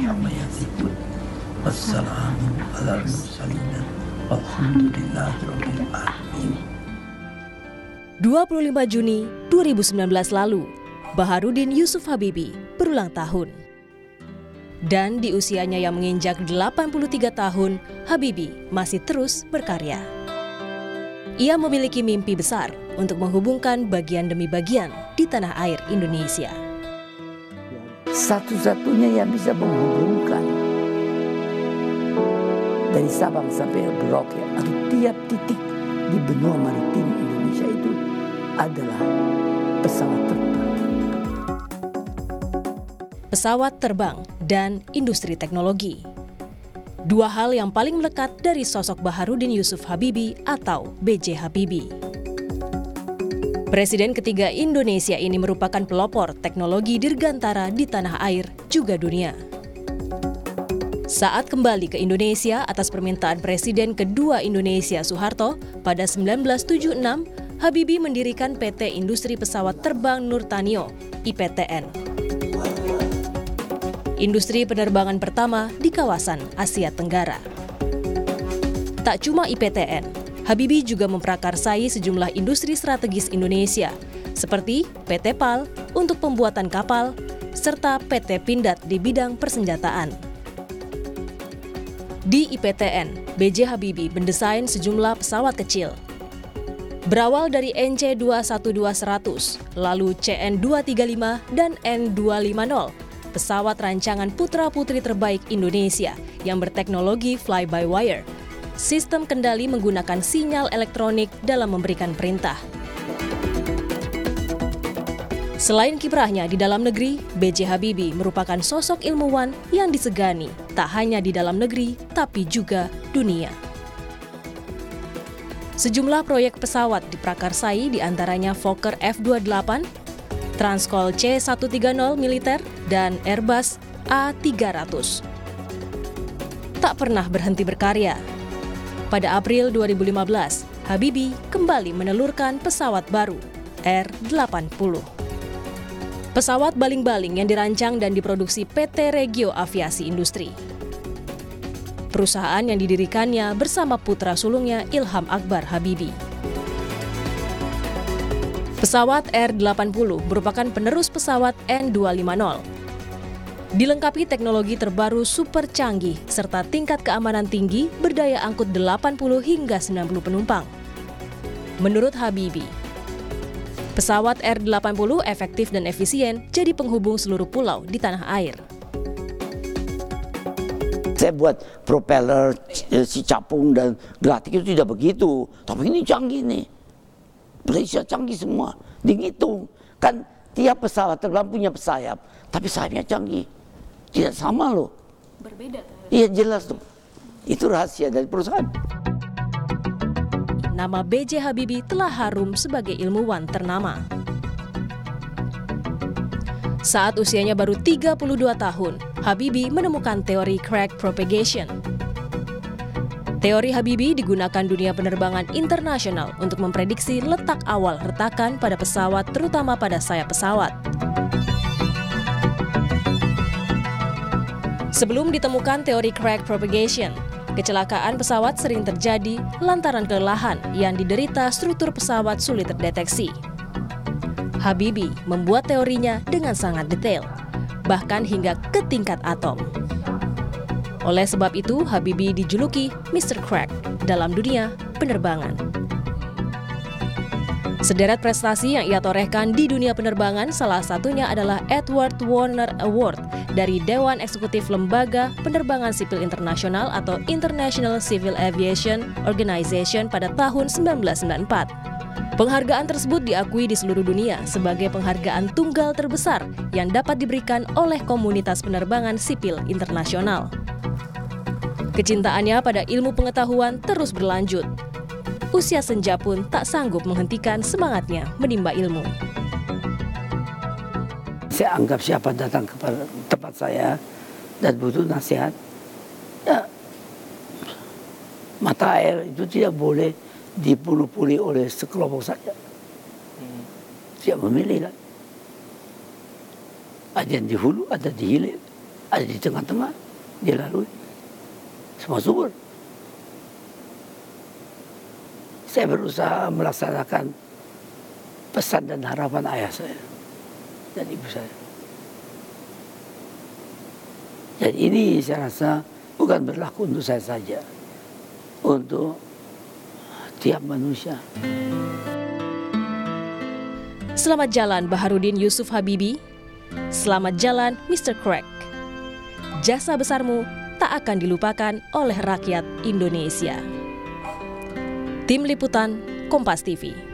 عما يصفون والسلام على المرسلين والحمد لله رب العالمين 25 Juni 2019 lalu, Baharudin Yusuf Habibi berulang tahun. Dan di usianya yang menginjak 83 tahun, Habibi masih terus berkarya. Ia memiliki mimpi besar untuk menghubungkan bagian demi bagian di tanah air Indonesia. Satu-satunya yang bisa menghubungkan dari Sabang sampai Merauke atau tiap titik di benua maritim Indonesia itu adalah pesawat terbang. Pesawat terbang dan industri teknologi. Dua hal yang paling melekat dari sosok Baharudin Yusuf Habibi atau BJ Habibie. Presiden ketiga Indonesia ini merupakan pelopor teknologi dirgantara di tanah air juga dunia. Saat kembali ke Indonesia atas permintaan Presiden kedua Indonesia Soeharto pada 1976, Habibie mendirikan PT Industri Pesawat Terbang Nurtanio, IPTN. Industri penerbangan pertama di kawasan Asia Tenggara. Tak cuma IPTN, Habibie juga memprakarsai sejumlah industri strategis Indonesia, seperti PT PAL untuk pembuatan kapal, serta PT Pindad di bidang persenjataan. Di IPTN, BJ Habibie mendesain sejumlah pesawat kecil. Berawal dari NC212-100, lalu CN235 dan N250, pesawat rancangan putra-putri terbaik Indonesia yang berteknologi fly-by-wire. Sistem kendali menggunakan sinyal elektronik dalam memberikan perintah. Selain kiprahnya di dalam negeri, B.J. Habibie merupakan sosok ilmuwan yang disegani tak hanya di dalam negeri, tapi juga dunia. Sejumlah proyek pesawat diprakarsai di antaranya Fokker F-28, Transkol C-130 militer, dan Airbus A300. Tak pernah berhenti berkarya. Pada April 2015, Habibie kembali menelurkan pesawat baru, R-80. Pesawat baling-baling yang dirancang dan diproduksi PT Regio Aviasi Industri. Perusahaan yang didirikannya bersama putra sulungnya Ilham Akbar Habibie. Pesawat R-80 merupakan penerus pesawat N250. Dilengkapi teknologi terbaru super canggih serta tingkat keamanan tinggi berdaya angkut 80 hingga 90 penumpang. Menurut Habibie, pesawat R-80 efektif dan efisien jadi penghubung seluruh pulau di tanah air. Saya buat propeller, si capung dan gelatik itu tidak begitu. Tapi ini canggih nih. Malaysia canggih semua. Dihitung. Kan tiap pesawat terbang punya pesayap. Tapi sayapnya canggih. Tidak sama loh. Berbeda. Iya jelas tuh. Itu rahasia dari perusahaan. Nama B.J. Habibie telah harum sebagai ilmuwan ternama. Saat usianya baru 32 tahun, Habibie menemukan teori crack propagation. Teori Habibie digunakan dunia penerbangan internasional untuk memprediksi letak awal retakan pada pesawat terutama pada sayap pesawat. Sebelum ditemukan teori crack propagation, kecelakaan pesawat sering terjadi lantaran kelelahan yang diderita struktur pesawat sulit terdeteksi. Habibie membuat teorinya dengan sangat detail, bahkan hingga ke tingkat atom. Oleh sebab itu, Habibie dijuluki Mr. Crack dalam dunia penerbangan. Sederet prestasi yang ia torehkan di dunia penerbangan salah satunya adalah Edward Warner Award dari Dewan Eksekutif Lembaga Penerbangan Sipil Internasional atau International Civil Aviation Organization pada tahun 1994. Penghargaan tersebut diakui di seluruh dunia sebagai penghargaan tunggal terbesar yang dapat diberikan oleh komunitas penerbangan sipil internasional. Kecintaannya pada ilmu pengetahuan terus berlanjut. Usia senja pun tak sanggup menghentikan semangatnya menimba ilmu. Saya anggap siapa datang ke tempat saya dan butuh nasihat, ya mata air itu tidak boleh dipulih-pulih oleh sekelompok saja. Hmm. Siap memilih kan. Ada yang di hulu, ada di hilir. ada di tengah-tengah, dilalui. Semua subur. Saya berusaha melaksanakan pesan dan harapan ayah saya dan ibu saya. Dan ini saya rasa bukan berlaku untuk saya saja, untuk tiap manusia. Selamat jalan Baharudin Yusuf Habibi. Selamat jalan Mr. Crack. Jasa besarmu tak akan dilupakan oleh rakyat Indonesia. Tim Liputan Kompas TV